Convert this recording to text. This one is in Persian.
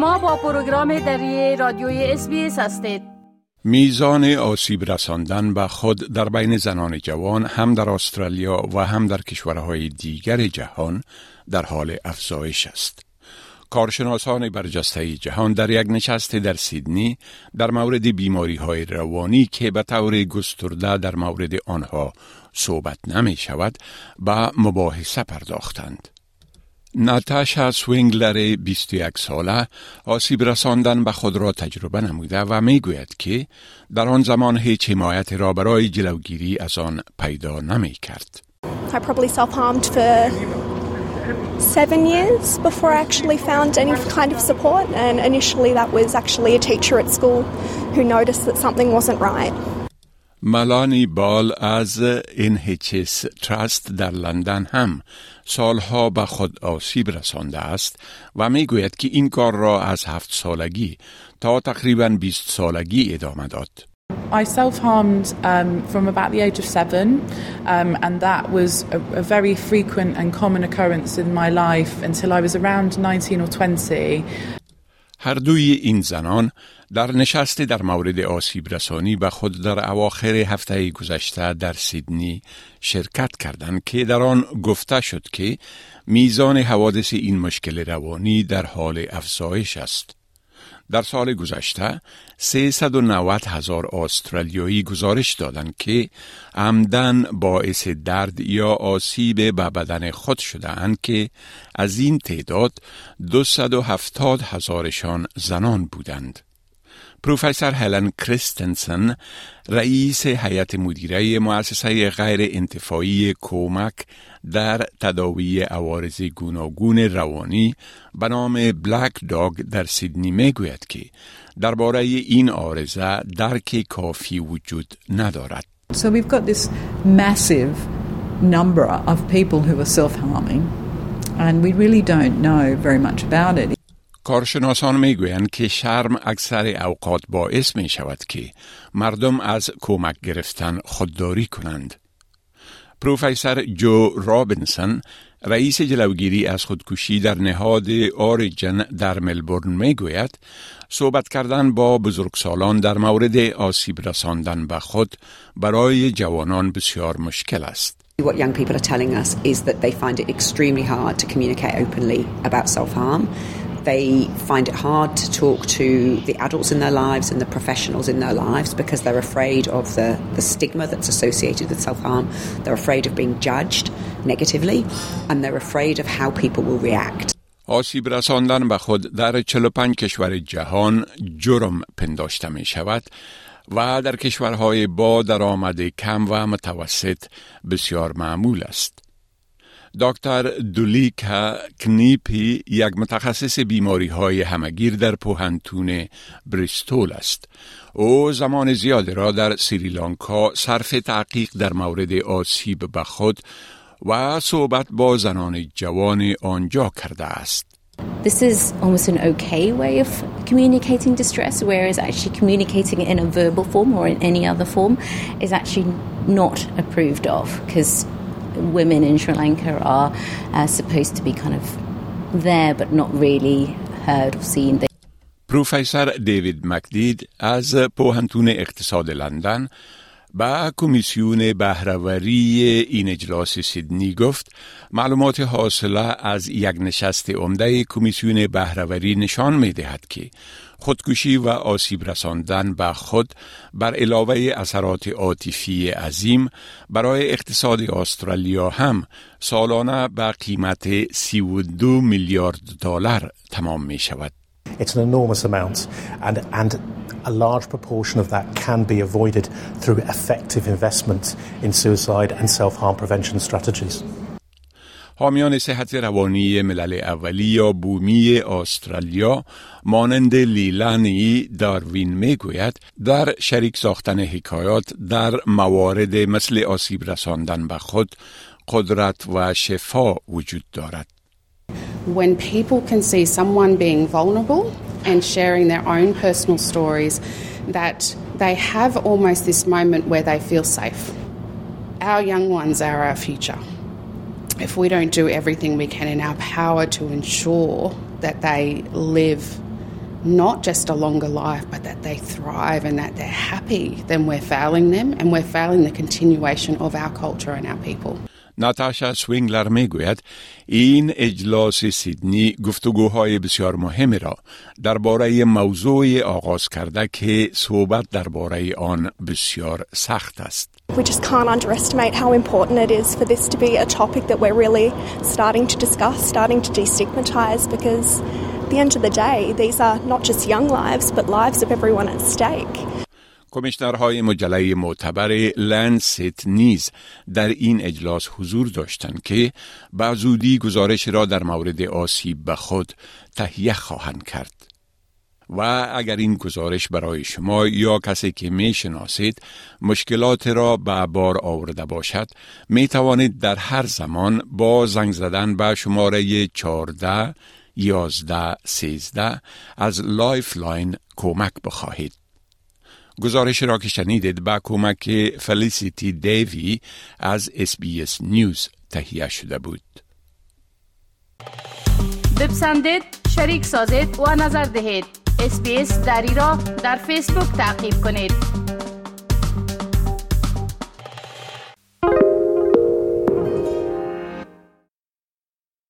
شما با پروگرام دری رادیوی اس هستید میزان آسیب رساندن به خود در بین زنان جوان هم در استرالیا و هم در کشورهای دیگر جهان در حال افزایش است. کارشناسان برجسته جهان در یک نشست در سیدنی در مورد بیماری های روانی که به طور گسترده در مورد آنها صحبت نمی شود به مباحثه پرداختند. ناتاشا سوینگلر 21 ساله آسیب رساندن به خود را تجربه نموده و می گوید که در آن زمان هیچ حمایت را برای جلوگیری از آن پیدا نمی کرد. I probably self-harmed for seven years before I actually found any kind of support and initially that was actually a teacher at school who noticed that something wasn't right. ملانی بال از NHS تراست در لندن هم سالها به خود آسیب رسانده است و می گوید که این کار را از هفت سالگی تا تقریبا 20 سالگی ادامه داد. I self harmed um, from about the age of seven, um, and that was a, a, very frequent and common occurrence in my life until I was around 19 or 20. هر دوی این زنان در نشست در مورد آسیب رسانی به خود در اواخر هفته گذشته در سیدنی شرکت کردند که در آن گفته شد که میزان حوادث این مشکل روانی در حال افزایش است. در سال گذشته 390 هزار استرالیایی گزارش دادند که عمدن باعث درد یا آسیب به بدن خود شده اند که از این تعداد 270 هزارشان زنان بودند. پروفسور هلن کریستنسن رئیس هیئت مدیره مؤسسه غیر انتفاعی کومک در تداوی عوارض گوناگون روانی به نام بلک داگ در سیدنی می‌گوید که درباره این آرزه درک کافی وجود ندارد. So we've got this massive number of people who are self-harming and we really don't know very much about it. کارشناسان می‌گویند که شرم اکثر اوقات باعث می شود که مردم از کمک گرفتن خودداری کنند. پروفسور جو رابنسون رئیس جلوگیری از خودکشی در نهاد آریجن در ملبورن می گوید صحبت کردن با بزرگسالان در مورد آسیب رساندن به خود برای جوانان بسیار مشکل است. What young people are telling us is that they find it extremely hard to communicate openly about self-harm. They find it hard to talk to the adults in their lives and the professionals in their lives because they're afraid of the, the stigma that's associated with self harm. They're afraid of being judged negatively and they're afraid of how people will react. آسیب رساندن به خود در 45 کشور جهان جرم پنداشته می شود و در کشورهای با درآمد کم و متوسط بسیار معمول است. دکتر دولیکا کنیپی یک متخصص بیماری های همگیر در پوهنتون بریستول است. او زمان زیاد را در سریلانکا صرف تحقیق در مورد آسیب به خود و صحبت با زنان جوان آنجا کرده است. This is almost an okay way of communicating distress, whereas actually communicating it in a verbal form or in any other form is actually not approved of because women in Sri Lanka are uh, supposed to be kind of there but not really heard or seen. پروفسور دیوید مکدید از پوهنتون اقتصاد لندن با کمیسیون بهرهوری این اجلاس سیدنی گفت معلومات حاصله از یک نشست عمده کمیسیون بهرهوری نشان می دهد که خودکشی و آسیب رساندن به خود بر علاوه اثرات عاطفی عظیم برای اقتصاد استرالیا هم سالانه به قیمت 32 میلیارد دلار تمام می شود. It's an enormous amount and, and a large proportion of that can be avoided through effective investment in suicide and self-harm prevention strategies. حامیان صحت روانی ملل اولی یا بومی استرالیا مانند لیلانی داروین می‌گوید در شریک ساختن حکایات در موارد مثل آسیب رساندن به خود قدرت و شفا وجود دارد. When people can see someone being vulnerable and sharing their own personal stories, that they have almost this moment where they feel safe. Our young ones are our future. if we don't do everything we can in our power to ensure that they live not just a longer life, but that they thrive and that they're happy, then we're failing them and we're failing the continuation of our culture and our people. ناتاشا سوینگلر می گوید این اجلاس سیدنی گفتگوهای بسیار مهمی را درباره موضوع آغاز کرده که صحبت درباره آن بسیار سخت است. We just can't underestimate how important it is for this to be a topic that we're really starting to discuss, starting to destigmatise because at the end of the day, these are not just young lives, but lives of everyone at stake. کمیشنرهای مجله معتبر لنست نیز در این اجلاس حضور داشتند که به زودی گزارش را در مورد آسیب به خود تهیه خواهند کرد. و اگر این گزارش برای شما یا کسی که می شناسید مشکلات را به بار آورده باشد می توانید در هر زمان با زنگ زدن به شماره 14 11 13 از Lifeline کمک بخواهید. گزارش را که شنیدید با کمک فلیسیتی دیوی از SBS News تهیه شده بود. بپسندید، شریک سازید و نظر دهید. SBS دری را در فیسبوک تعقیب کنید.